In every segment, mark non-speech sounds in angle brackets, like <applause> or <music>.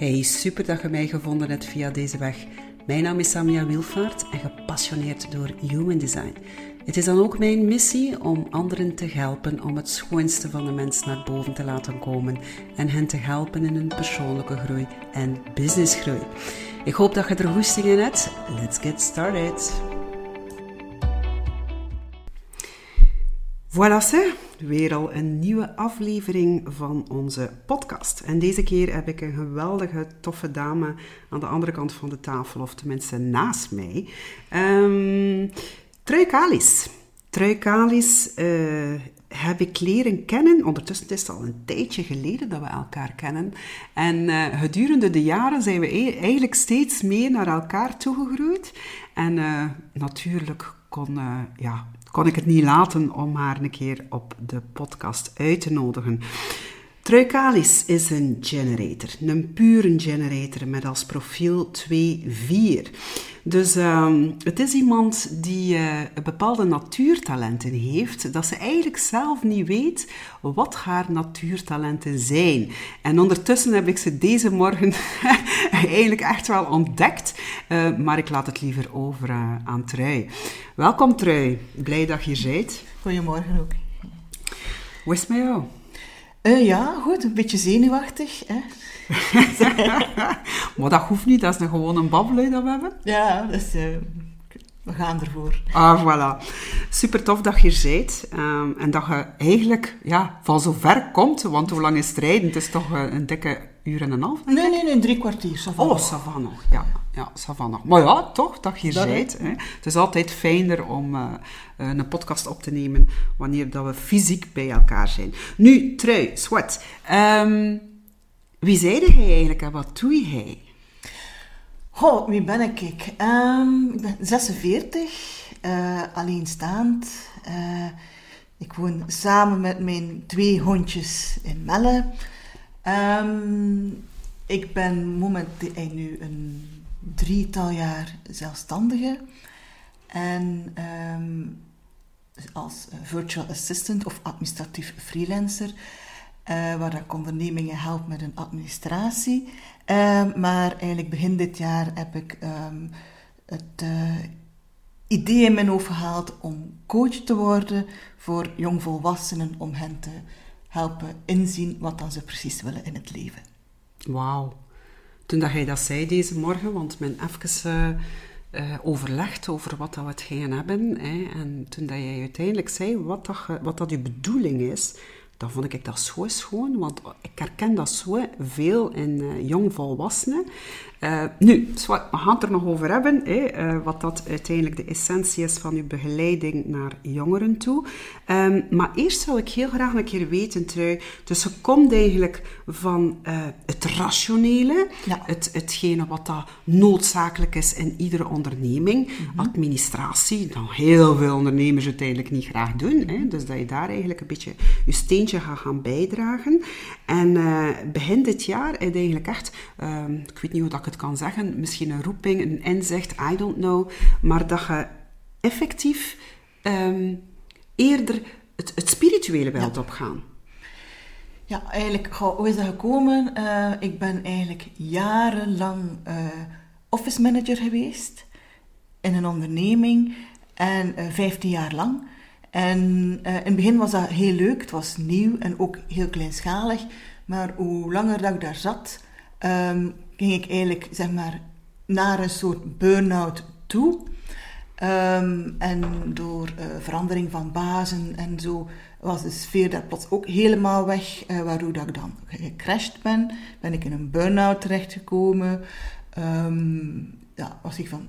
Hey, super dat je mij gevonden hebt via deze weg. Mijn naam is Samia Wilvaart en gepassioneerd door Human Design. Het is dan ook mijn missie om anderen te helpen om het schoonste van de mens naar boven te laten komen en hen te helpen in hun persoonlijke groei en businessgroei. Ik hoop dat je er goesting in hebt. Let's get started. Voilà, ze. Weer al een nieuwe aflevering van onze podcast. En deze keer heb ik een geweldige, toffe dame aan de andere kant van de tafel, of tenminste naast mij. Um, Trui Kalis. Trui Kalis uh, heb ik leren kennen. Ondertussen is het al een tijdje geleden dat we elkaar kennen. En uh, gedurende de jaren zijn we e- eigenlijk steeds meer naar elkaar toegegroeid. En uh, natuurlijk kon, ja, kon ik het niet laten om haar een keer op de podcast uit te nodigen. Truicalis is een generator, een pure generator met als profiel 2-4. Dus um, het is iemand die uh, bepaalde natuurtalenten heeft, dat ze eigenlijk zelf niet weet wat haar natuurtalenten zijn. En ondertussen heb ik ze deze morgen <laughs> eigenlijk echt wel ontdekt, uh, maar ik laat het liever over uh, aan Trui. Welkom Trui, blij dat je hier bent. Goedemorgen ook. Hoe is het met jou? Uh, ja, goed. Een beetje zenuwachtig. Hè? <laughs> maar dat hoeft niet. Dat is gewoon een babbelen dat we hebben. Ja, dus uh, we gaan ervoor. Ah, voilà. Super tof dat je er bent. Um, en dat je eigenlijk ja, van zo ver komt. Want hoe lang is het rijden? Het is toch een dikke uur en een half? Nee, nee, nee. Drie kwartier. Oh, Savannah. Ja. Ja, Savannah. Maar ja, toch, dat je hier bent. Hè. Het is altijd fijner om uh, een podcast op te nemen wanneer dat we fysiek bij elkaar zijn. Nu, trui, swat. Um, wie zeide hij eigenlijk en wat doe hij? Goh, wie ben ik? ik? Um, ik ben 46, uh, alleenstaand. Uh, ik woon samen met mijn twee hondjes in Melle. Um, ik ben momenteel nu een drietal jaar zelfstandige. En um, als virtual assistant of administratief freelancer, uh, waar ik ondernemingen help met een administratie. Uh, maar eigenlijk begin dit jaar heb ik um, het uh, idee in mijn hoofd gehaald om coach te worden voor jongvolwassenen, om hen te helpen inzien wat dan ze precies willen in het leven. Wauw toen dat dat zei deze morgen, want men even uh, overlegd over wat dat we het gaan hebben. Hè, en toen dat jij uiteindelijk zei wat dat, wat dat je bedoeling is, dan vond ik dat zo schoon, want ik herken dat zo veel in uh, jongvolwassenen. Uh, nu, we gaan het er nog over hebben, uh, wat dat uiteindelijk de essentie is van uw begeleiding naar jongeren toe. Um, maar eerst zou ik heel graag een keer weten, Trui, dus je komt eigenlijk van uh, het rationele, ja. het, hetgene wat dat noodzakelijk is in iedere onderneming, mm -hmm. administratie, dan heel veel ondernemers uiteindelijk niet graag doen, hè, dus dat je daar eigenlijk een beetje je steentje gaat gaan bijdragen. En begin dit jaar is eigenlijk echt, um, ik weet niet hoe dat ik het kan zeggen, misschien een roeping, een inzicht, I don't know, maar dat je effectief um, eerder het, het spirituele wilt ja. opgaan. Ja, eigenlijk, hoe is dat gekomen? Uh, ik ben eigenlijk jarenlang uh, office manager geweest in een onderneming en uh, 15 jaar lang. En in het begin was dat heel leuk, het was nieuw en ook heel kleinschalig. Maar hoe langer dat ik daar zat, um, ging ik eigenlijk zeg maar naar een soort burn-out toe. Um, en door uh, verandering van bazen en zo was de sfeer daar plots ook helemaal weg, uh, waardoor dat ik dan gecrashed ben. Ben ik in een burn-out terechtgekomen. Um, ja, was ik van,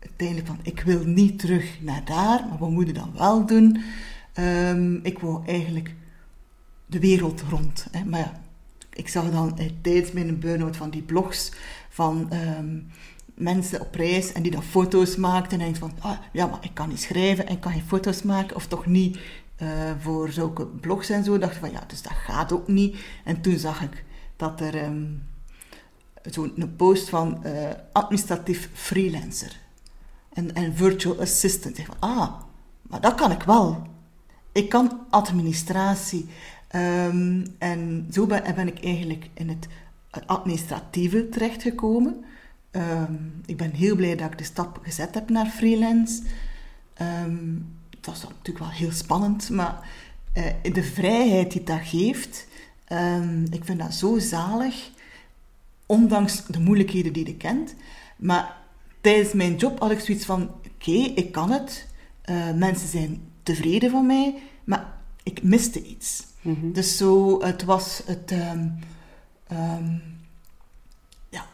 uiteindelijk van, ik wil niet terug naar daar, maar wat moet dan wel doen? Um, ik wou eigenlijk de wereld rond. Hè. Maar ja, ik zag dan tijdens mijn burn-out van die blogs van um, mensen op reis en die dan foto's maakten. En ik van, ah, ja, maar ik kan niet schrijven en kan geen foto's maken, of toch niet uh, voor zulke blogs en zo. dacht van, ja, dus dat gaat ook niet. En toen zag ik dat er um, zo'n post van uh, administratief freelancer en, en virtual assistant. Ik van, ah, maar dat kan ik wel. Ik kan administratie. Um, en zo ben, ben, ik eigenlijk in het administratieve terechtgekomen. Um, ik ben heel blij dat ik de stap gezet heb naar freelance. Um, dat is natuurlijk wel heel spannend, maar uh, de vrijheid die dat geeft, ik vind dat zo zalig, ondanks de moeilijkheden die je kent. Maar tijdens mijn job had ik zoiets van, oké, ik kan het, uh, mensen zijn tevreden van mij, maar ik miste iets. -hmm. Dus zo, het was het... ja,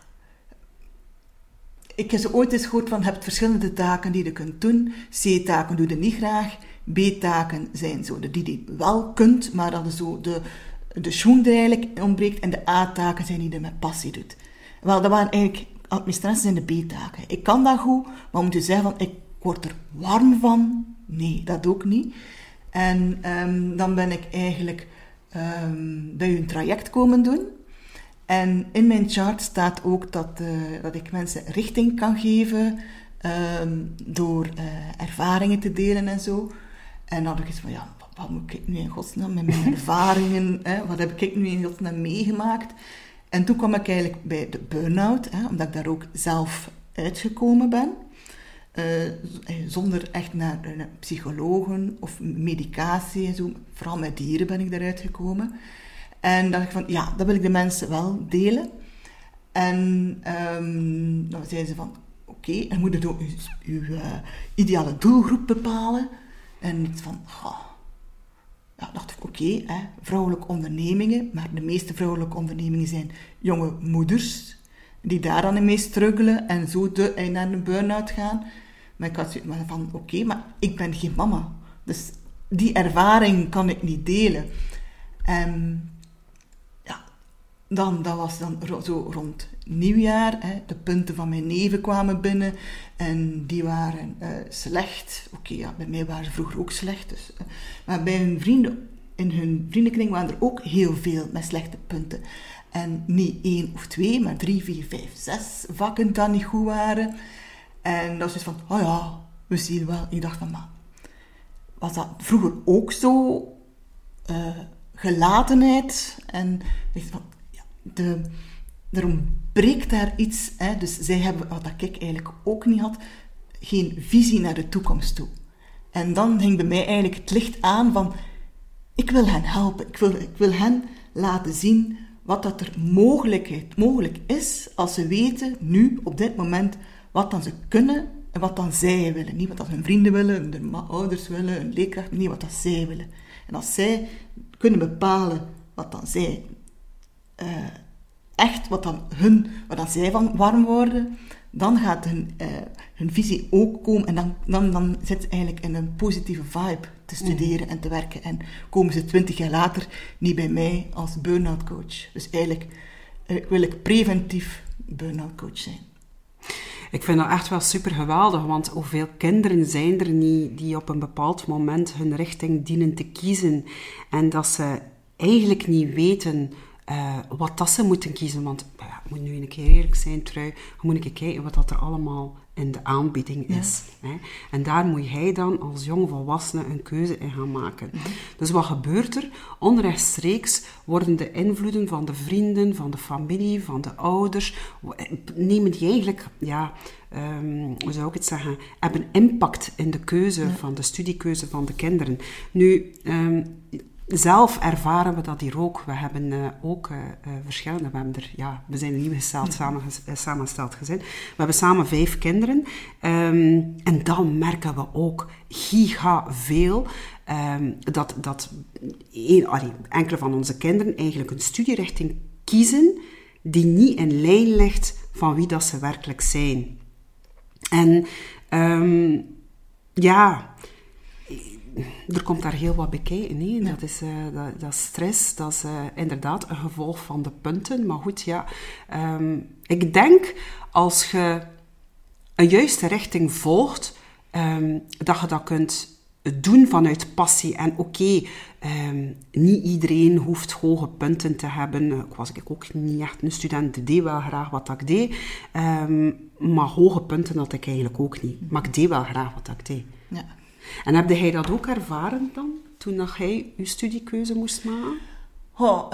ik heb ooit eens gehoord van, je hebt verschillende taken die je kunt doen. C-taken doe je niet graag. B-taken zijn zo de die je wel kunt, maar dat is zo de, de schoen eigenlijk ontbreekt. En de A-taken zijn die je met passie doet. Wel, dat waren eigenlijk administratie en de B-taken. Ik kan dat goed, maar moet je zeggen van, ik word er warm van? Nee, dat ook niet. En um, dan ben ik eigenlijk um, bij u een traject komen doen. En in mijn chart staat ook dat, uh, dat ik mensen richting kan geven um, door uh, ervaringen te delen en zo. En dan had ik eens van, ja, wat, wat, moet ik nu in godsnaam met mijn <laughs> ervaringen, hè, wat heb ik nu in godsnaam meegemaakt? En toen kwam ik eigenlijk bij de burn-out, hè, omdat ik daar ook zelf uitgekomen ben. Uh, zonder echt naar, naar, psychologen of medicatie en zo. Vooral met dieren ben ik daaruit gekomen. En dacht ik van, ja, dat wil ik de mensen wel delen. En um, dan zeiden ze van, oké, okay, en moet je uw, uw ideale doelgroep bepalen. En iets van, oh. ja, dacht ik, oké, vrouwelijke ondernemingen, maar de meeste vrouwelijke ondernemingen zijn jonge moeders, die daar dan mee struggelen en zo de, en naar een burn-out gaan. Maar ik had zoiets van, oké, maar ik ben geen mama. Dus die ervaring kan ik niet delen. En ja, dan, dat was dan zo rond nieuwjaar. Hè, de punten van mijn neven kwamen binnen en die waren uh, slecht. Oké, ja, bij mij waren ze vroeger ook slecht. Dus, uh, maar bij hun vrienden, in hun vriendenkring waren er ook heel veel met slechte punten. En niet één of twee, maar drie, vier, vijf, zes vakken die niet goed waren. En dat dus van, oh ja, we zien wel. Ik dacht van, maar was dat vroeger ook zo? Uh, gelatenheid. En van, ja, de, er ontbreekt daar iets. Hè? Dus zij hebben, wat ik eigenlijk ook niet had, geen visie naar de toekomst toe. En dan ging bij mij eigenlijk het licht aan van, ik wil hen helpen. Ik wil, ik wil hen laten zien wat dat er mogelijk, mogelijk is als ze weten, nu, op dit moment, wat dan ze kunnen en wat dan zij willen. Niet wat dat hun vrienden willen, hun ouders willen, hun leerkrachten, niet wat dat zij willen. En als zij kunnen bepalen wat dan zij uh, echt, wat dan hun, wat dan zij van warm worden, dan gaat hun, uh, hun visie ook komen en dan, dan, dan zit ze eigenlijk in een positieve vibe te studeren en te werken. En komen ze twintig jaar later niet bij mij als burn-out coach. Dus eigenlijk uh, wil ik preventief burn-out coach zijn. Ik vind dat echt wel super geweldig, want hoeveel kinderen zijn er niet die op een bepaald moment hun richting dienen te kiezen en dat ze eigenlijk niet weten uh, wat dat ze moeten kiezen. Want ja, ik moet nu een keer eerlijk zijn, trui, je moet keer kijken wat dat er allemaal in de aanbieding is. Ja. Hè? En daar moet jij dan als jong volwassene een keuze in gaan maken. -hmm. Dus wat gebeurt er? Onrechtstreeks worden de invloeden van de vrienden, van de familie, van de ouders, nemen die eigenlijk, ja, um, hoe zou ik het zeggen, hebben impact in de keuze ja. van de studiekeuze van de kinderen. Nu, um, zelf ervaren we dat hier ook. We hebben uh, ook uh, uh, verschillende. We, hebben er, ja, we zijn een nieuw gesteld, samen, samengesteld gezin. We hebben samen vijf kinderen. Um, en dan merken we ook giga veel. Um, dat, dat een, allee, enkele van onze kinderen eigenlijk een studierichting kiezen die niet in lijn ligt van wie dat ze werkelijk zijn. En um, ja, er komt daar heel wat bij. Ja. Dat, is, uh, dat, dat, stress, dat is uh, inderdaad een gevolg van de punten. Maar goed, ja. Um, ik denk als je een juiste richting volgt, um, dat je dat kunt doen vanuit passie. En oké, um, niet iedereen hoeft hoge punten te hebben. Ik was ik ook niet echt een student, ik deed wel graag wat ik deed. maar hoge punten had ik eigenlijk ook niet. Maar ik deed wel graag wat ik deed. Ja. En heb jij dat ook ervaren dan, toen dat jij je studiekeuze moest maken? Oh,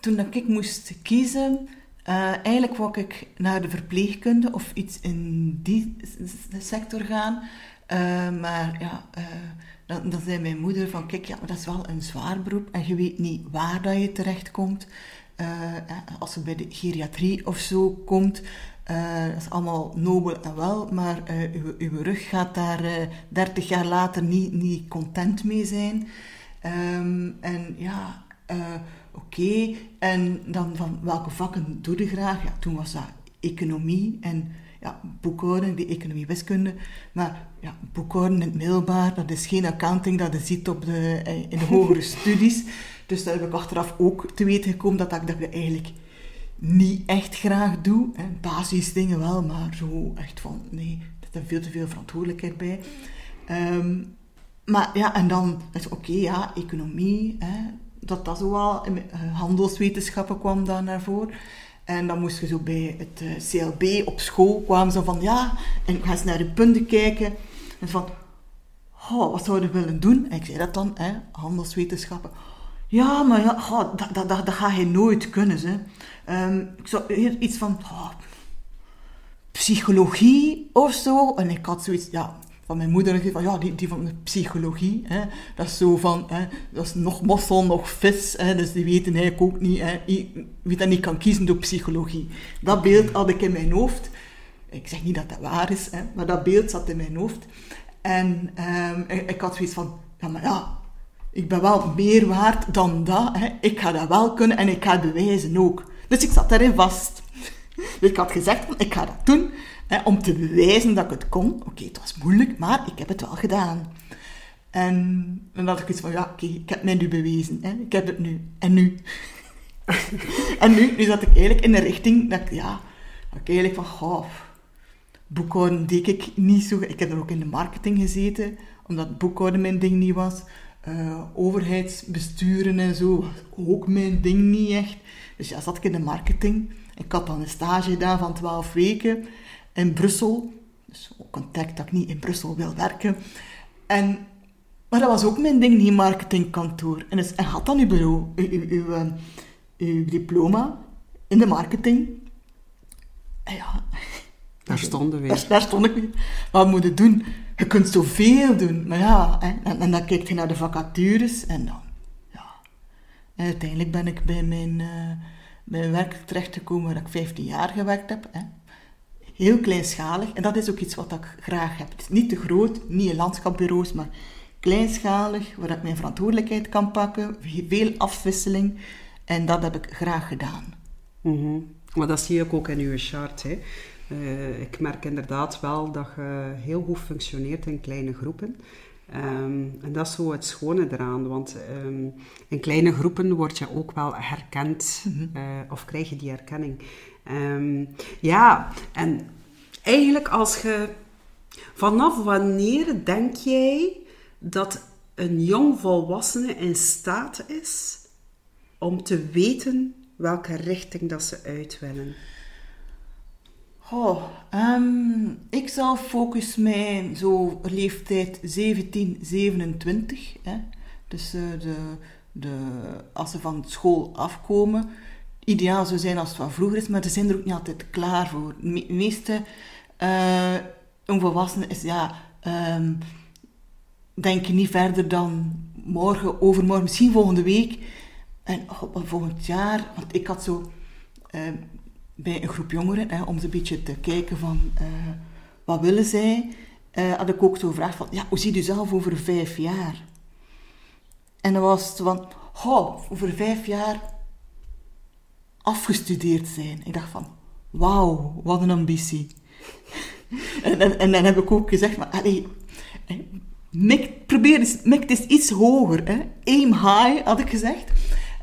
toen dat ik moest kiezen, uh, eigenlijk wou ik naar de verpleegkunde of iets in die sector gaan. Uh, maar ja, uh, dan, dan, zei mijn moeder van, kijk, ja, dat is wel een zwaar beroep en je weet niet waar dat je terechtkomt. als je bij de geriatrie of zo komt, dat is allemaal nobel en wel, maar uw, uw, rug gaat daar 30 jaar later niet, niet content mee zijn. Um, en ja, oké. En dan van welke vakken doe je graag? Ja, toen was dat economie en ja, boekhouding, die economie wiskunde. Maar ja, boekhouden in het middelbaar, dat is geen accounting dat je ziet op de, eh, in de hogere <laughs> studies. Dus daar heb ik achteraf ook te weten gekomen dat ik dat eigenlijk niet echt graag doe. Hè. Basisdingen wel, maar zo echt van, nee, er is veel te veel verantwoordelijkheid bij. Um, maar ja, en dan is oké, ja, economie, hè, dat dat zo wel, eh, handelswetenschappen kwam daar naar voren. En dan moest je zo bij het eh, CLB op school kwamen ze van ja, en ga eens naar de punten kijken. En van, oh, wat zouden we willen doen? En ik zei dat dan, hè, handelswetenschappen. Ja, maar ja, oh, dat, dat, dat, dat, ga je nooit kunnen. Hè. Um, ik zou iets van oh, psychologie of zo. En ik had zoiets, ja, van mijn moeder van ja, die, die van de psychologie. Hè, dat is zo van, hè, dat is nog mossel, nog vis. Hè, dus die weten eigenlijk ook niet, hè, wie dat niet kan kiezen door psychologie. Dat beeld had ik in mijn hoofd. Ik zeg niet dat dat waar is, hè, maar dat beeld zat in mijn hoofd. En um, ik, ik, had zoiets van, ja maar ja, ik ben wel meer waard dan dat. Hè. Ik ga dat wel kunnen en ik ga het bewijzen ook. Dus ik zat daarin vast. <laughs> Dus ik had gezegd, ik ga dat doen om te bewijzen dat ik het kon. Oké, het was moeilijk, maar ik heb het wel gedaan. En dan had ik iets van, ja, oké, ik heb mij nu bewezen. Hè. Ik heb het nu. En nu? <laughs> en nu, nu zat ik eigenlijk in de richting dat ik, ja, dat ik eigenlijk van, goh, boekhouden deed ik niet zo. Ik heb er ook in de marketing gezeten, omdat boekhouden mijn ding niet was. Uh, overheidsbesturen en zo was ook mijn ding niet echt. Dus ja, zat ik in de marketing. Ik had dan een stage gedaan van 12 weken in Brussel. Dus ook contact dat ik niet in Brussel wil werken. En, maar dat was ook mijn ding, niet marketingkantoor. En, dus, en had dan uw bureau, uw, uw, ehm, uw, diploma in de marketing. En ja... Daar stonden we weer. <laughs> Daar, stond ik weer. Wat moet je doen? Je kunt zoveel doen. Maar ja, en, en dan kijk je naar de vacatures en dan... Ja. Uiteindelijk ben ik bij mijn, uh, mijn werk terechtgekomen waar ik 15 jaar gewerkt heb. Hè heel kleinschalig. En dat is ook iets wat ik graag heb. Niet te groot, niet in landschapbureaus, maar kleinschalig, waar ik mijn verantwoordelijkheid kan pakken, veel afwisseling. En dat heb ik graag gedaan. Mm Maar dat zie ik ook in uw chart. Hè. Uh, ik merk inderdaad wel dat je heel goed functioneert in kleine groepen. Um, en dat is zo het schone eraan, want um, in kleine groepen word je ook wel herkend mm -hmm. uh, of krijg je die herkenning. Um, ja, en eigenlijk als je... Vanaf wanneer denk jij dat een jong volwassene in staat is om te weten welke richting dat ze uit willen? Oh, ik zal focus mij zo leeftijd 17, 27. Hè. Dus uh, de, de, als ze van school afkomen, ideaal zou zijn als het wat vroeger is, maar ze zijn er ook niet altijd klaar voor. De meeste uh, onvolwassenen is, ja, um, denk je niet verder dan morgen, overmorgen, misschien volgende week. En volgend jaar, want ik had zo uh, bij een groep jongeren, hè, om ze een beetje te kijken van uh, wat willen zij, uh, had ik ook zo gevraagd van, ja, hoe ziet u zelf over vijf jaar? En dan was het van, over vijf jaar afgestudeerd zijn. Ik dacht van, wauw, wat een ambitie. <laughs> en, en, dan heb ik ook gezegd, maar allee, mik, probeer eens, mik het iets hoger. Hè. Aim high, had ik gezegd.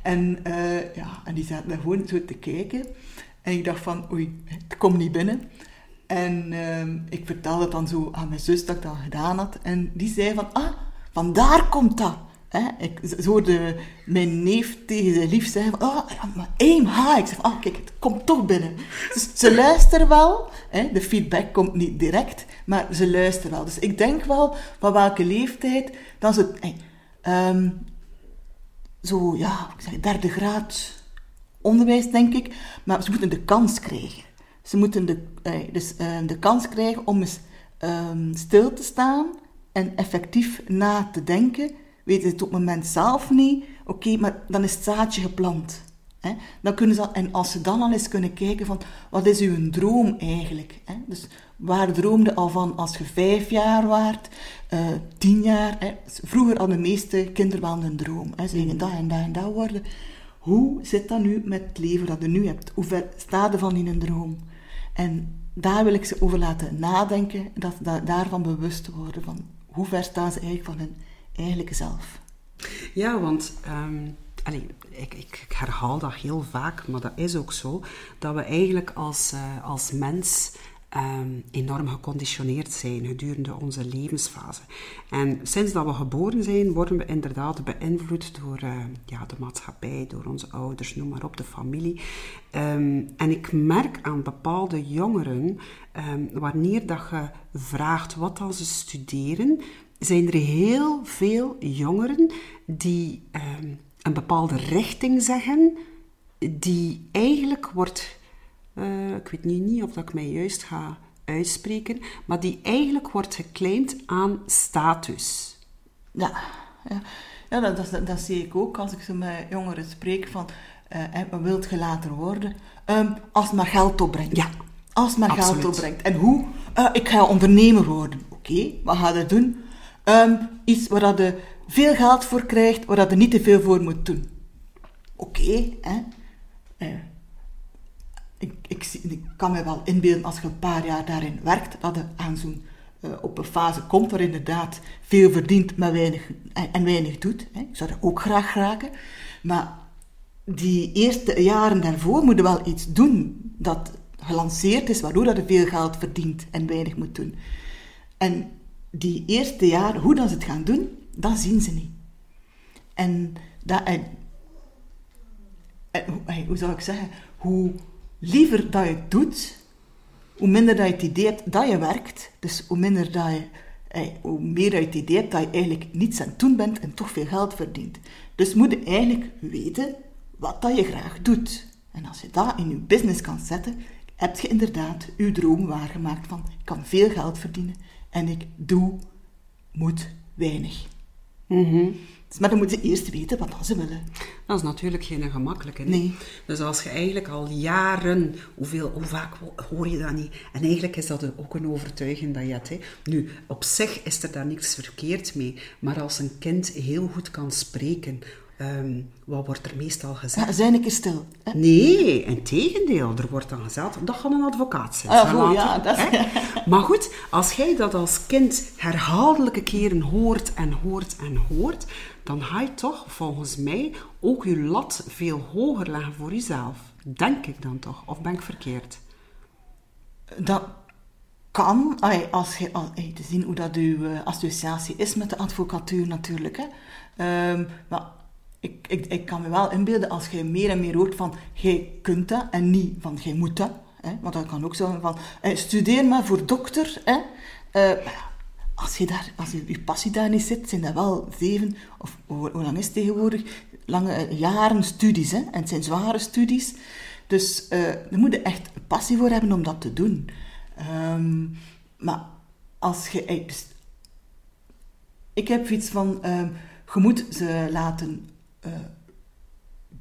En, uh, ja, en die zaten daar gewoon zo te kijken. En ik dacht van, oei, het komt niet binnen. En uh, ik vertelde dan zo aan mijn zus dat ik dat gedaan had. En die zei van, ah, vandaar komt dat. Hè? Ik hoorde mijn neef tegen zijn lief zeggen van, oh, maar. Ik zeg oh, kijk, het komt toch binnen. Dus ze luisteren wel. Hè? De feedback komt niet direct, maar ze luisteren wel. Dus ik denk wel, van welke leeftijd, dan het... Hey, um, zo, ja, ik zeg, derde graad onderwijs, denk ik. Maar ze moeten de kans krijgen. Ze moeten de, eh, dus, eh, de kans krijgen om eens ehm, stil te staan en effectief na te denken. Weten ze het op het moment zelf niet? Oké, maar dan is het zaadje geplant. Hè? Dan kunnen ze, en als ze dan al eens kunnen kijken van, wat is uw droom eigenlijk? Hè? Dus waar droomde al van als je vijf jaar waart, uh, tien jaar? Hè? Vroeger hadden de meeste kinderen wel een droom. Hè? Ze gingen dat en dat en dat worden. Hoe zit dat nu met het leven dat je nu hebt? Hoe ver staat er van in een droom? En daar wil ik ze over laten nadenken, dat ze daarvan bewust worden van hoe ver staan ze eigenlijk van hun eigenlijke zelf. Ja, want um, allee, ik, ik, herhaal dat heel vaak, maar dat is ook zo, dat we eigenlijk als, uh, als mens um, enorm geconditioneerd zijn gedurende onze levensfase. En sinds dat we geboren zijn, worden we inderdaad beïnvloed door uh, ja, de maatschappij, door onze ouders, noem maar op, de familie. Um, en ik merk aan bepaalde jongeren, um, wanneer dat je vraagt wat dan ze studeren, zijn er heel veel jongeren die een bepaalde richting zeggen, die eigenlijk wordt uh, ik weet nu niet of dat ik mij juist ga uitspreken, maar die eigenlijk wordt geclaimd aan status. Ja, ja. ja dat, dat, dat, zie ik ook als ik met jongeren spreek van, uh, wilt je later worden? Um, als het maar geld opbrengt. Ja, Als het maar geld opbrengt. En hoe? Uh, ik ga ondernemer worden. Oké, okay, wat ga je doen? Um, iets waar je veel geld voor krijgt, waar je niet te veel voor moet doen. Oké, okay, hè. Uh, ik, ik, ik, kan me wel inbeelden als je een paar jaar daarin werkt, dat je aan zo'n uh, op een fase komt waar inderdaad veel verdient maar weinig, en, en weinig doet. Hè. Ik zou dat ook graag raken. Maar die eerste jaren daarvoor moet je wel iets doen dat gelanceerd is, waardoor dat je veel geld verdient en weinig moet doen. En die eerste jaren, hoe dat ze het gaan doen, dat zien ze niet. En, dat, en, en hoe zou ik zeggen, hoe liever dat je het doet, hoe minder dat je het idee hebt dat je werkt. Dus hoe, minder dat je, eh, hoe meer je het idee hebt dat je eigenlijk niets aan het doen bent en toch veel geld verdient. Dus moet je eigenlijk weten wat dat je graag doet. En als je dat in je business kan zetten, heb je inderdaad je droom waargemaakt van ik kan veel geld verdienen en ik doe, moet weinig. Mm maar dan moeten ze eerst weten wat ze willen. Dat is natuurlijk geen gemakkelijke. Nee. Dus als je eigenlijk al jaren, hoeveel, hoe vaak hoor je dat niet? En eigenlijk is dat ook een overtuiging dat je hebt. Hè. Nu, op zich is er daar niks verkeerd mee. Maar als een kind heel goed kan spreken, Um, wat wordt er meestal gezegd? Ja, zijn ik stil? Hè? Nee, in tegendeel. Er wordt dan gezegd, dat gaat een advocaat zijn. Ah, ja, dat is... Maar goed, als jij dat als kind herhaaldelijke keren hoort en hoort en hoort, dan ga je toch, volgens mij, ook je lat veel hoger leggen voor jezelf. Denk ik dan toch? Of ben ik verkeerd? Dat kan, als je, te zien hoe dat uw eh, associatie is met de advocatuur natuurlijk. Hè. Um, maar ik, ik, ik kan me wel inbeelden als je meer en meer hoort van jij kunt dat en niet van jij moet dat. Hè? Want dat kan ook zo van eh, studeer maar voor dokter. Hè? Uh, als je, daar, als je, je passie daar niet zit, zijn dat wel zeven, of hoe, lang is het tegenwoordig? Lange eh, jaren studies. Hè? En het zijn zware studies. Dus uh, daar moet je echt passie voor hebben om dat te doen. Um, maar als je... Dus, ik heb iets van... Um, je moet ze laten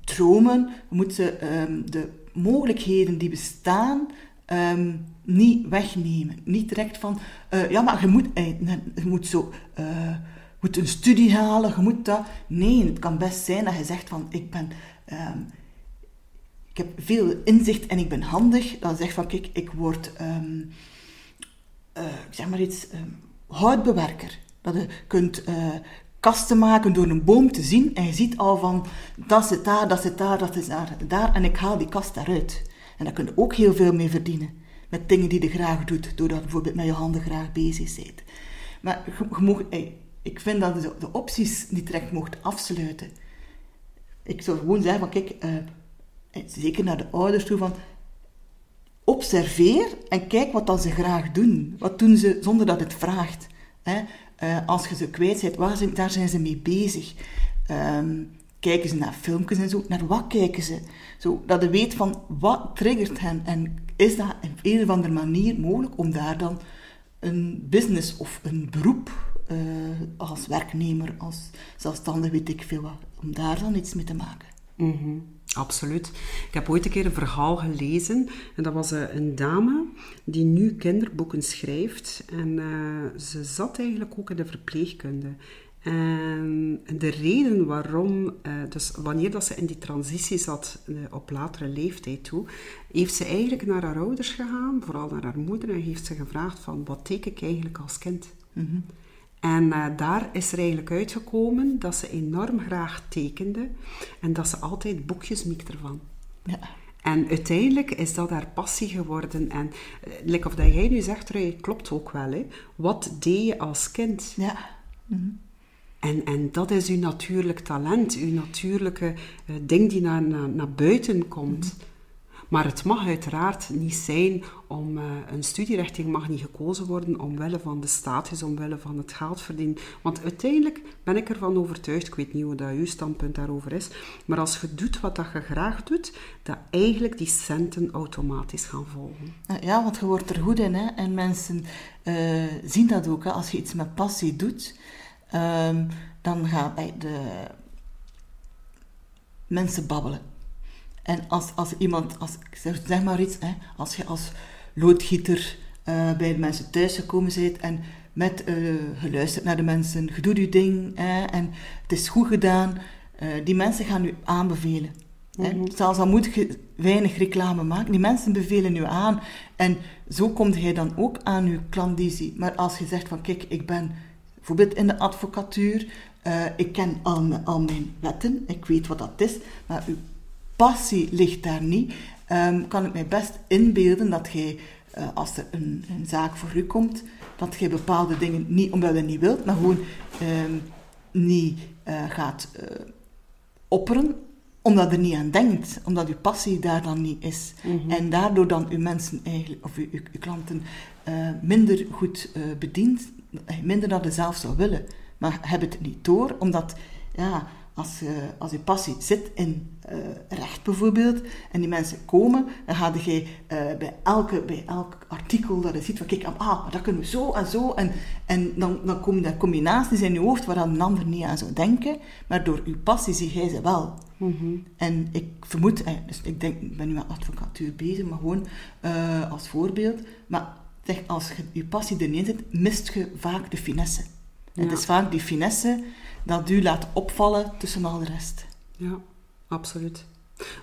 dromen, we moeten um, de mogelijkheden die bestaan niet wegnemen. Niet direct van, uh, ja, maar je moet, je moet zo, uh, moet een studie halen, je moet dat. Nee, het kan best zijn dat je zegt van, ik ben, um, ik heb veel inzicht en ik ben handig. Dan zeg van, kijk, ik word, um, zeg maar iets, houtbewerker. Dat je kunt kasten maken door een boom te zien en je ziet al van dat zit daar, dat zit daar, dat is daar, daar en ik haal die kast daaruit. En daar kun je ook heel veel mee verdienen. Met dingen die je graag doet, doordat je bijvoorbeeld met je handen graag bezig bent. Maar je, ik vind dat je de opties niet direct mocht afsluiten. Ik zou gewoon zeggen kijk, uh, zeker naar de ouders toe van observeer en kijk wat dan ze graag doen. Wat doen ze zonder dat het vraagt. Hè? Uh, als je ze kwijt bent, waar zijn, daar zijn ze mee bezig. Um, kijken ze naar filmpjes en zo. Naar wat kijken ze? Zo, dat je weet van wat triggert hen. En is dat op een of andere manier mogelijk om daar dan een business of een beroep uh, als werknemer, als zelfstandig, weet ik veel wat, om daar dan iets mee te maken? Mm Absoluut. Ik heb ooit een keer een verhaal gelezen en dat was uh, een dame die nu kinderboeken schrijft en uh, ze zat eigenlijk ook in de verpleegkunde. En de reden waarom, uh, dus wanneer dat ze in die transitie zat op latere leeftijd toe, heeft ze eigenlijk naar haar ouders gegaan, vooral naar haar moeder, en heeft ze gevraagd van wat teken ik eigenlijk als kind? Mm -hmm. En uh, daar is er eigenlijk uitgekomen dat ze enorm graag tekende en dat ze altijd boekjes mikte ervan. Ja. En uiteindelijk is dat haar passie geworden. En like of dat jij nu zegt, Roy, klopt ook wel. Hè. Wat deed je als kind? Ja. Mm -hmm. En, en dat is uw natuurlijk talent, uw natuurlijke uh, ding die naar, naar, buiten komt. Maar het mag uiteraard niet zijn om uh, een studierichting mag niet gekozen worden omwille van de status, omwille van het geld verdienen. Want uiteindelijk ben ik ervan overtuigd, ik weet niet hoe dat uw standpunt daarover is, maar als je doet wat dat je graag doet, dat eigenlijk die centen automatisch gaan volgen. Ja, want je wordt er goed in hè? en mensen zien dat ook. Hè? Als je iets met passie doet, um, dan gaan de mensen babbelen. En als, als iemand, als, zeg, zeg maar iets, hè, als je als loodgieter uh, bij de mensen thuis gekomen bent en met uh, geluisterd naar de mensen, je doet je ding hè, en het is goed gedaan, uh, die mensen gaan u aanbevelen. Mm -hmm. Zelfs al moet je weinig reclame maken, die mensen bevelen u aan. En zo komt hij dan ook aan uw klandizie. Maar als je zegt van kijk, ik ben bijvoorbeeld in de advocatuur, ik ken al, al mijn wetten, ik weet wat dat is, maar uw passie ligt daar niet, um, kan ik mij best inbeelden dat jij, uh, als er een, een, zaak voor u komt, dat jij bepaalde dingen niet omdat je niet wilt, maar gewoon um, niet uh, gaat opperen, omdat je er niet aan denkt, omdat je passie daar dan niet is. Mm -hmm. En daardoor dan uw mensen eigenlijk, of uw, uw, uw klanten minder goed bedient, minder dan je zelf zou willen. Maar heb het niet door, omdat ja, als je, als je passie zit in uh, recht bijvoorbeeld, en die mensen komen, dan ga je uh, bij, elke, bij elk artikel dat je ziet van kijk, ah, maar dat kunnen we zo en zo, en, en dan, dan komen er combinaties in je hoofd waar een ander niet aan zou denken, maar door je passie zie jij ze wel. Mm -hmm. En ik vermoed, eh, dus ik denk, ik ben nu met advocatuur bezig, maar gewoon uh, als voorbeeld, maar zeg, als je je passie erin zit, mist je vaak de finesse. Ja. Het is vaak die finesse dat u laat opvallen tussen al de rest. Ja, absoluut.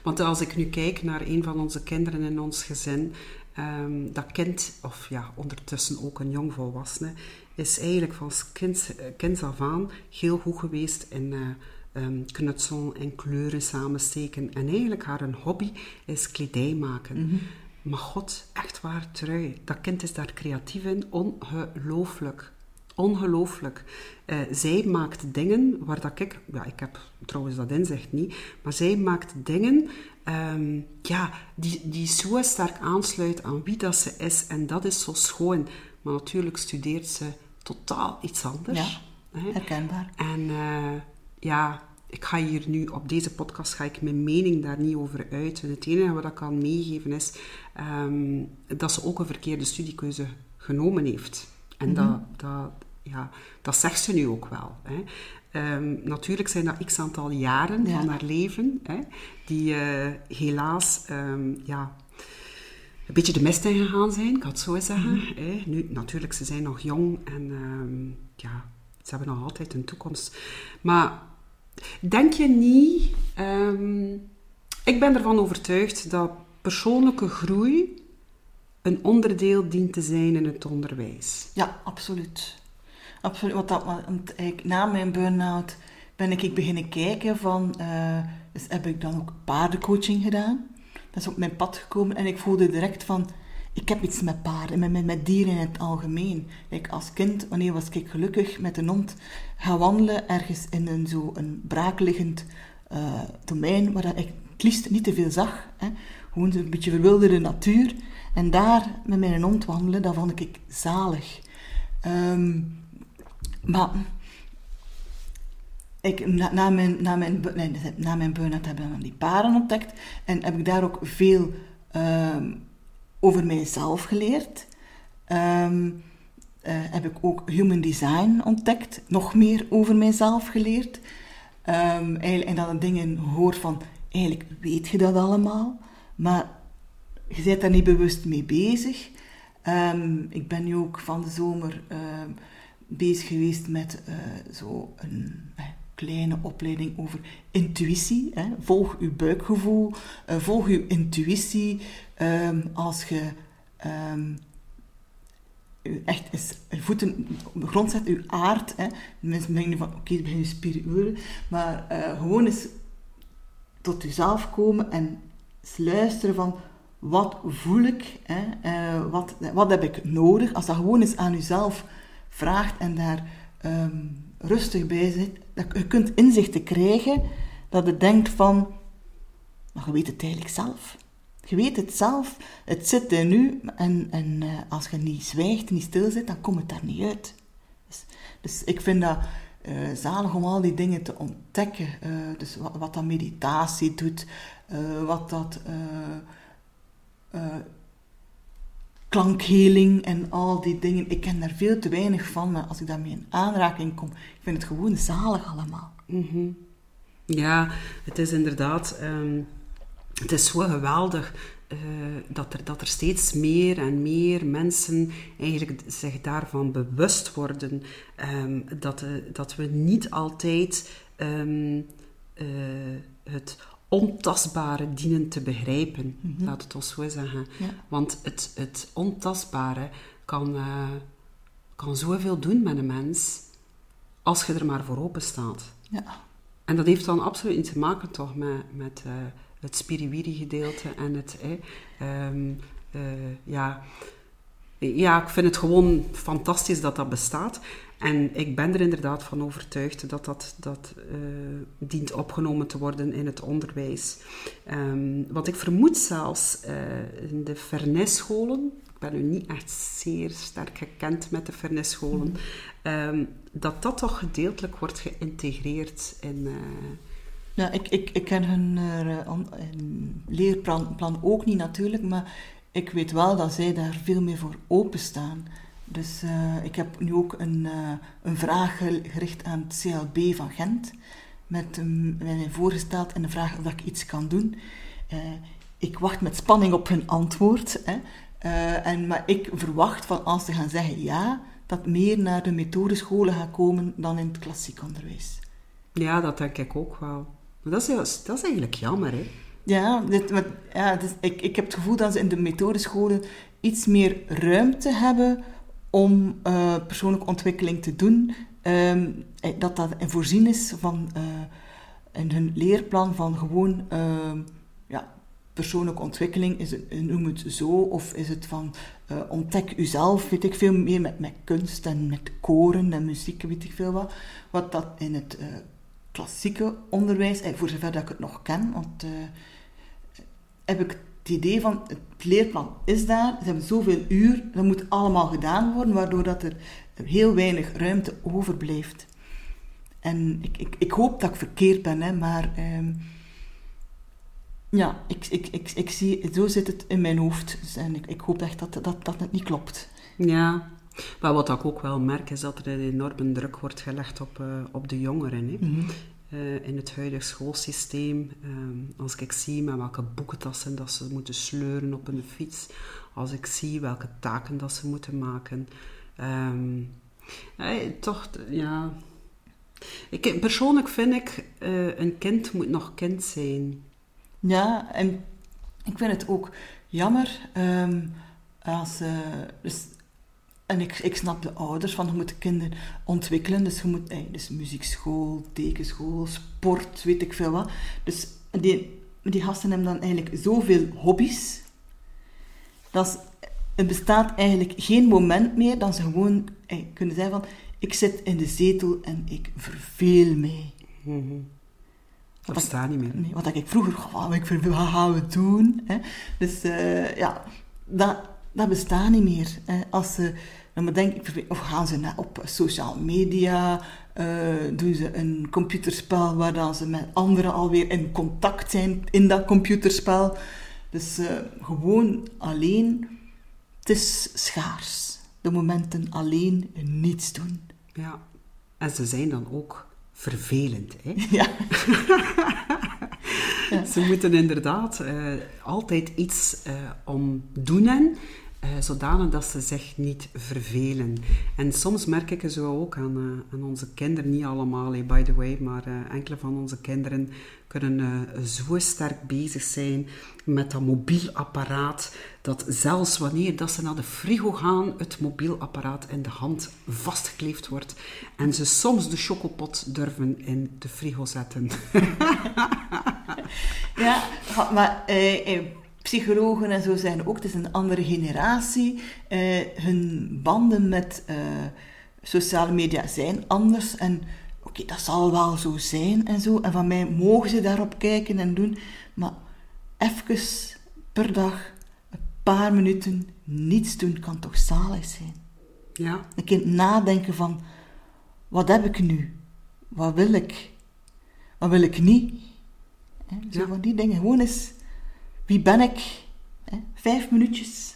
Want als ik nu kijk naar een van onze kinderen in ons gezin, um, dat kind, of ja, ondertussen ook een jongvolwassene, is eigenlijk van kind, kind af aan heel goed geweest in uh, um, knutselen en kleuren samensteken. En eigenlijk haar een hobby is kledij maken. Mm -hmm. Maar god, echt waar, trui. Dat kind is daar creatief in, ongelooflijk. Ongelooflijk. Uh, zij maakt dingen waar dat ik, ja, ik heb trouwens dat inzicht niet, maar zij maakt dingen um, ja, die, die zo sterk aansluit aan wie dat ze is. En dat is zo schoon. Maar natuurlijk studeert ze totaal iets anders. Ja, herkenbaar. En uh, ja, ik ga hier nu op deze podcast ga ik mijn mening daar niet over uiten. Het enige wat ik kan meegeven is um, dat ze ook een verkeerde studiekeuze genomen heeft. En mm -hmm. dat, dat, ja, dat zegt ze nu ook wel. Hè. Um, natuurlijk zijn dat x aantal jaren ja. van haar leven, hè, die uh, helaas um, ja, een beetje de mist in gegaan zijn, ik had het zo zeggen. Mm. Hè. Nu, natuurlijk, ze zijn nog jong en ja, ze hebben nog altijd een toekomst. Maar denk je niet, ik ben ervan overtuigd dat persoonlijke groei een onderdeel dient te zijn in het onderwijs. Ja, absoluut. Absoluut. Want, dat, want na mijn burn-out ben ik, ik beginnen kijken van... Uh, dus heb ik dan ook paardencoaching gedaan. Dat is op mijn pad gekomen. En ik voelde direct van... Ik heb iets met paarden, met, met, met dieren in het algemeen. Ik als kind, wanneer was ik gelukkig met een hond gaan wandelen ergens in een zo een braakliggend uh, domein waar ik het liefst niet te veel zag. Hè. Gewoon een beetje verwilderde natuur. En daar met mijn hond wandelen, dat vond ik zalig. Um, maar ik, na, na, mijn, na, mijn, nee, na mijn burn-out heb ik dan die paren ontdekt. En heb ik daar ook veel ehm, over mijzelf geleerd. Ehm, eh, heb ik ook human design ontdekt. Nog meer over mijzelf geleerd. Um, en dat ik dingen hoor van, eigenlijk weet je dat allemaal. Maar je bent daar niet bewust mee bezig. ik ben nu ook van de zomer bezig geweest met uh, zo een eh, kleine opleiding over intuïtie. Hè. Volg uw buikgevoel, uh, volg uw intuïtie. Um, als je um, echt is, voeten grond zet, uw aard. Hè. Mensen denken van, oké, okay, het begint spiritueel. Maar uh, gewoon eens tot uzelf komen en luisteren van wat voel ik, hè, uh, wat, wat heb ik nodig. Als dat gewoon eens aan uzelf vraagt en daar um, rustig bij zit, dat je kunt inzichten krijgen dat je denkt van, maar je weet het eigenlijk zelf. Je weet het zelf, het zit in u en, en uh, als je niet zwijgt, niet stil zit, dan komt het daar niet uit. Dus, dus ik vind dat uh, zalig om al die dingen te ontdekken. Uh, dus wat, wat, dat meditatie doet, wat dat klankheling en al die dingen. Ik ken daar veel te weinig van, als ik daarmee in aanraking kom, ik vind het gewoon zalig allemaal. Mm Ja, het is inderdaad, um, het is zo geweldig uh, dat, er, dat er steeds meer en meer mensen eigenlijk zich daarvan bewust worden. Um, dat, uh, dat we niet altijd um, uh, het ontastbare dienen te begrijpen. Mm Laat het ons zo zeggen. Want het, het ontastbare kan, uh, kan zoveel doen met een mens als je er maar voor open staat. Ja. En dat heeft dan absoluut iets te maken toch met, met uh, het spiriwiri gedeelte en het... Eh, um, ja, ja, ik vind het gewoon fantastisch dat dat bestaat. En ik ben er inderdaad van overtuigd dat dat, dat uh, dient opgenomen te worden in het onderwijs. Um, want ik vermoed zelfs uh, in de vernisscholen, ik ben nu niet echt zeer sterk gekend met de vernisscholen, mm. um, dat dat toch gedeeltelijk wordt geïntegreerd in... Uh, ja, ik, ik, ik ken hun leerplan plan ook niet natuurlijk, maar ik weet wel dat zij daar veel meer voor openstaan. Dus uh, ik heb nu ook een, uh, een vraag gericht aan het CLB van Gent. Met, um, voorgesteld en de vraag of ik iets kan doen. Uh, ik wacht met spanning op hun antwoord. Hè. en, maar ik verwacht van als ze gaan zeggen ja, dat meer naar de methodescholen gaat komen dan in het klassiek onderwijs. Ja, dat denk ik ook wel. Maar dat is, dat is eigenlijk jammer, hè? Ja, ik, ik heb het gevoel dat ze in de methodescholen iets meer ruimte hebben om uh, persoonlijke ontwikkeling te doen. Um, dat dat voorzien is van uh, in hun leerplan van gewoon uh, ja, persoonlijke ontwikkeling. Is het, noem het zo, of is het van ontdek uzelf, weet ik veel meer met, met kunst en met koren en muziek, weet ik veel wat. Wat dat in het klassieke onderwijs, voor zover dat ik het nog ken, want heb ik het idee van het leerplan is daar, ze hebben zoveel uur, dat moet allemaal gedaan worden, waardoor dat er heel weinig ruimte overblijft. En ik, ik, ik hoop dat ik verkeerd ben, hè, maar um, ja, ik, ik, ik, ik zie, zo zit het in mijn hoofd. Dus, en ik, ik hoop echt dat, dat, dat het niet klopt. Ja, maar wat ik ook wel merk is dat er een enorme druk wordt gelegd op, uh, op de jongeren. Hè. Mm -hmm. Uh, in het huidige schoolsysteem. Um, als ik zie met welke boekentassen dat ze moeten sleuren op een fiets. Als ik zie welke taken dat ze moeten maken. Um, hey, toch, ja... Ik, persoonlijk vind ik, uh, een kind moet nog kind zijn. Ja, en ik vind het ook jammer um, als... Dus en ik, ik snap de ouders van je moet kinderen ontwikkelen. Dus je moet eh, dus muziekschool, tekenschool, sport, weet ik veel wat. Dus die, die gasten hebben dan eigenlijk zoveel hobby's. Dat het bestaat eigenlijk geen moment meer dan ze gewoon eh, kunnen zeggen van ik zit in de zetel en ik verveel mij. Mm Dat bestaat niet meer. Nee, wat ik vroeger, oh, ik verveel, wat gaan we doen? Hè? Dus uh, ja, dat, dat bestaat niet meer. Hè? Als ze dan denk ik, of gaan ze op social media, eh, doen ze een computerspel waar dan ze met anderen alweer in contact zijn in dat computerspel. Dus uh, gewoon alleen, het is schaars. De momenten alleen niets doen. Ja, en ze zijn dan ook vervelend. Hè? <laughs> Ja. <laughs> Ze moeten inderdaad uh, altijd iets om doen. Uh, zodanig dat ze zich niet vervelen. En soms merk ik zo ook aan, uh, aan onze kinderen, niet allemaal, by the way, maar uh, enkele van onze kinderen kunnen zo sterk bezig zijn met dat mobiel apparaat, dat zelfs wanneer dat ze naar de frigo gaan, het mobiel apparaat in de hand vastgekleefd wordt en ze soms de chocopot durven in de frigo zetten. <laughs> ja, maar psychologen en zo zijn ook, het is een andere generatie. Uh, hun banden met uh, sociale media zijn anders. En oké, dat zal wel zo zijn en zo. En van mij mogen ze daarop kijken en doen. Maar even per dag, een paar minuten niets doen kan toch zalig zijn. Ja. Een kind nadenken van, wat heb ik nu? Wat wil ik? Wat wil ik niet? Zo ja. van die dingen. Gewoon eens wie ben ik? vijf minuutjes.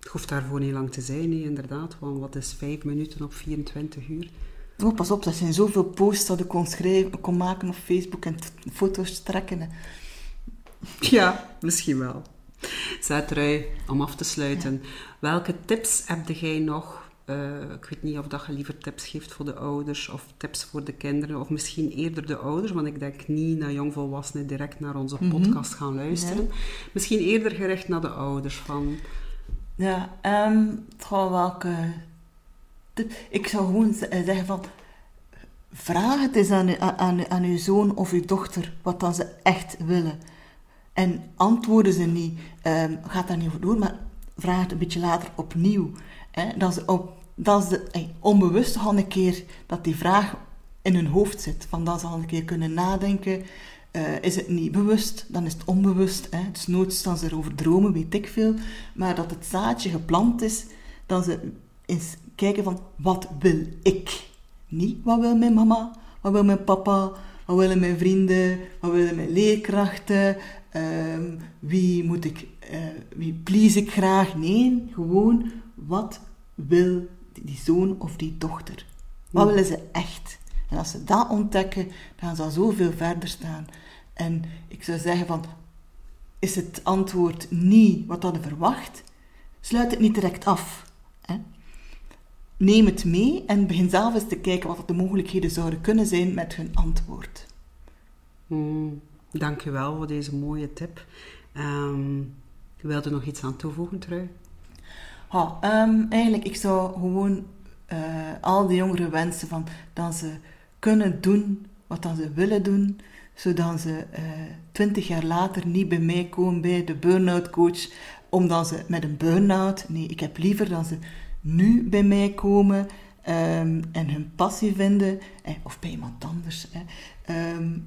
Het hoeft daarvoor niet lang te zijn, nee, inderdaad. Want wat is vijf minuten op 24 uur? Oh, pas op, er zijn zoveel posts dat ik kon, schrijven, kon maken op Facebook en foto's trekken. Ja, misschien wel. Zetrui, om af te sluiten. Welke tips heb jij nog uh, ik weet niet of dat je liever tips geeft voor de ouders of tips voor de kinderen, of misschien eerder de ouders, want ik denk niet naar jongvolwassenen direct naar onze mm -hmm. podcast gaan luisteren. Misschien eerder gericht naar de ouders van. Ja, um, welke tip? Ik zou gewoon zeggen van. Vraag het eens aan, aan, aan uw zoon of uw dochter wat dan ze echt willen. En antwoorden ze niet, um, gaat daar niet over door, maar vraag het een beetje later opnieuw. Hè, dat ze, op, dat ze eh, onbewust al een keer dat die vraag in hun hoofd zit. Van dat ze al een keer kunnen nadenken. Uh, is het niet bewust, dan is het onbewust. Hè. Dus nooit staan ze erover dromen, weet ik veel. Maar dat het zaadje geplant is, dan ze eens kijken van wat wil ik? Niet wat wil mijn mama, wat wil mijn papa, wat willen mijn vrienden, wat willen mijn leerkrachten, um, wie moet ik, uh, wie please ik graag? Nee, gewoon wat wil die zoon of die dochter? Wat willen ze echt? En als ze dat ontdekken, dan zal zoveel verder staan. En ik zou zeggen van, is het antwoord niet wat hadden verwacht? Sluit het niet direct af. Hè? Neem het mee en begin zelf eens te kijken wat de mogelijkheden zouden kunnen zijn met hun antwoord. Mm, Dank je wel voor deze mooie tip. Um, wilde nog iets aan toevoegen, Trui? Ha, um, eigenlijk, ik zou gewoon uh, al die jongeren wensen van, dat ze kunnen doen wat dan ze willen doen, zodat ze uh, twintig jaar later niet bij mij komen bij de burn-out coach, omdat ze met een burn-out, nee, ik heb liever dat ze nu bij mij komen um, en hun passie vinden, eh, of bij iemand anders. Eh, um,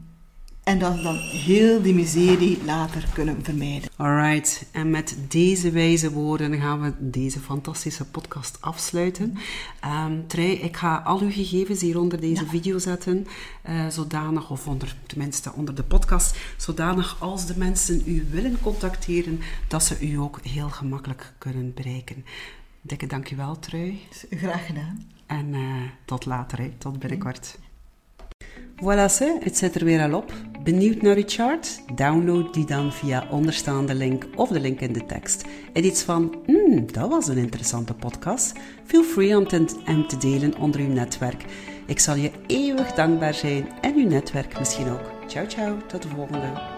en dat ze dan heel die miserie later kunnen vermijden. Alright, en met deze wijze woorden gaan we deze fantastische podcast afsluiten. Um, Trey, ik ga al uw gegevens hier onder deze ja. video zetten, uh, zodanig, of onder, tenminste onder de podcast, zodanig als de mensen u willen contacteren, dat ze u ook heel gemakkelijk kunnen bereiken. Dikke dankjewel, Trui. Graag gedaan. En uh, tot later, hè. tot binnenkort. Voilà ze, het zit er weer al op. Benieuwd naar uw chart? Download die dan via onderstaande link of de link in de tekst. En iets van, hmm, dat was een interessante podcast. Feel free om hem te delen onder uw netwerk. Ik zal je eeuwig dankbaar zijn en uw netwerk misschien ook. Ciao ciao, tot de volgende.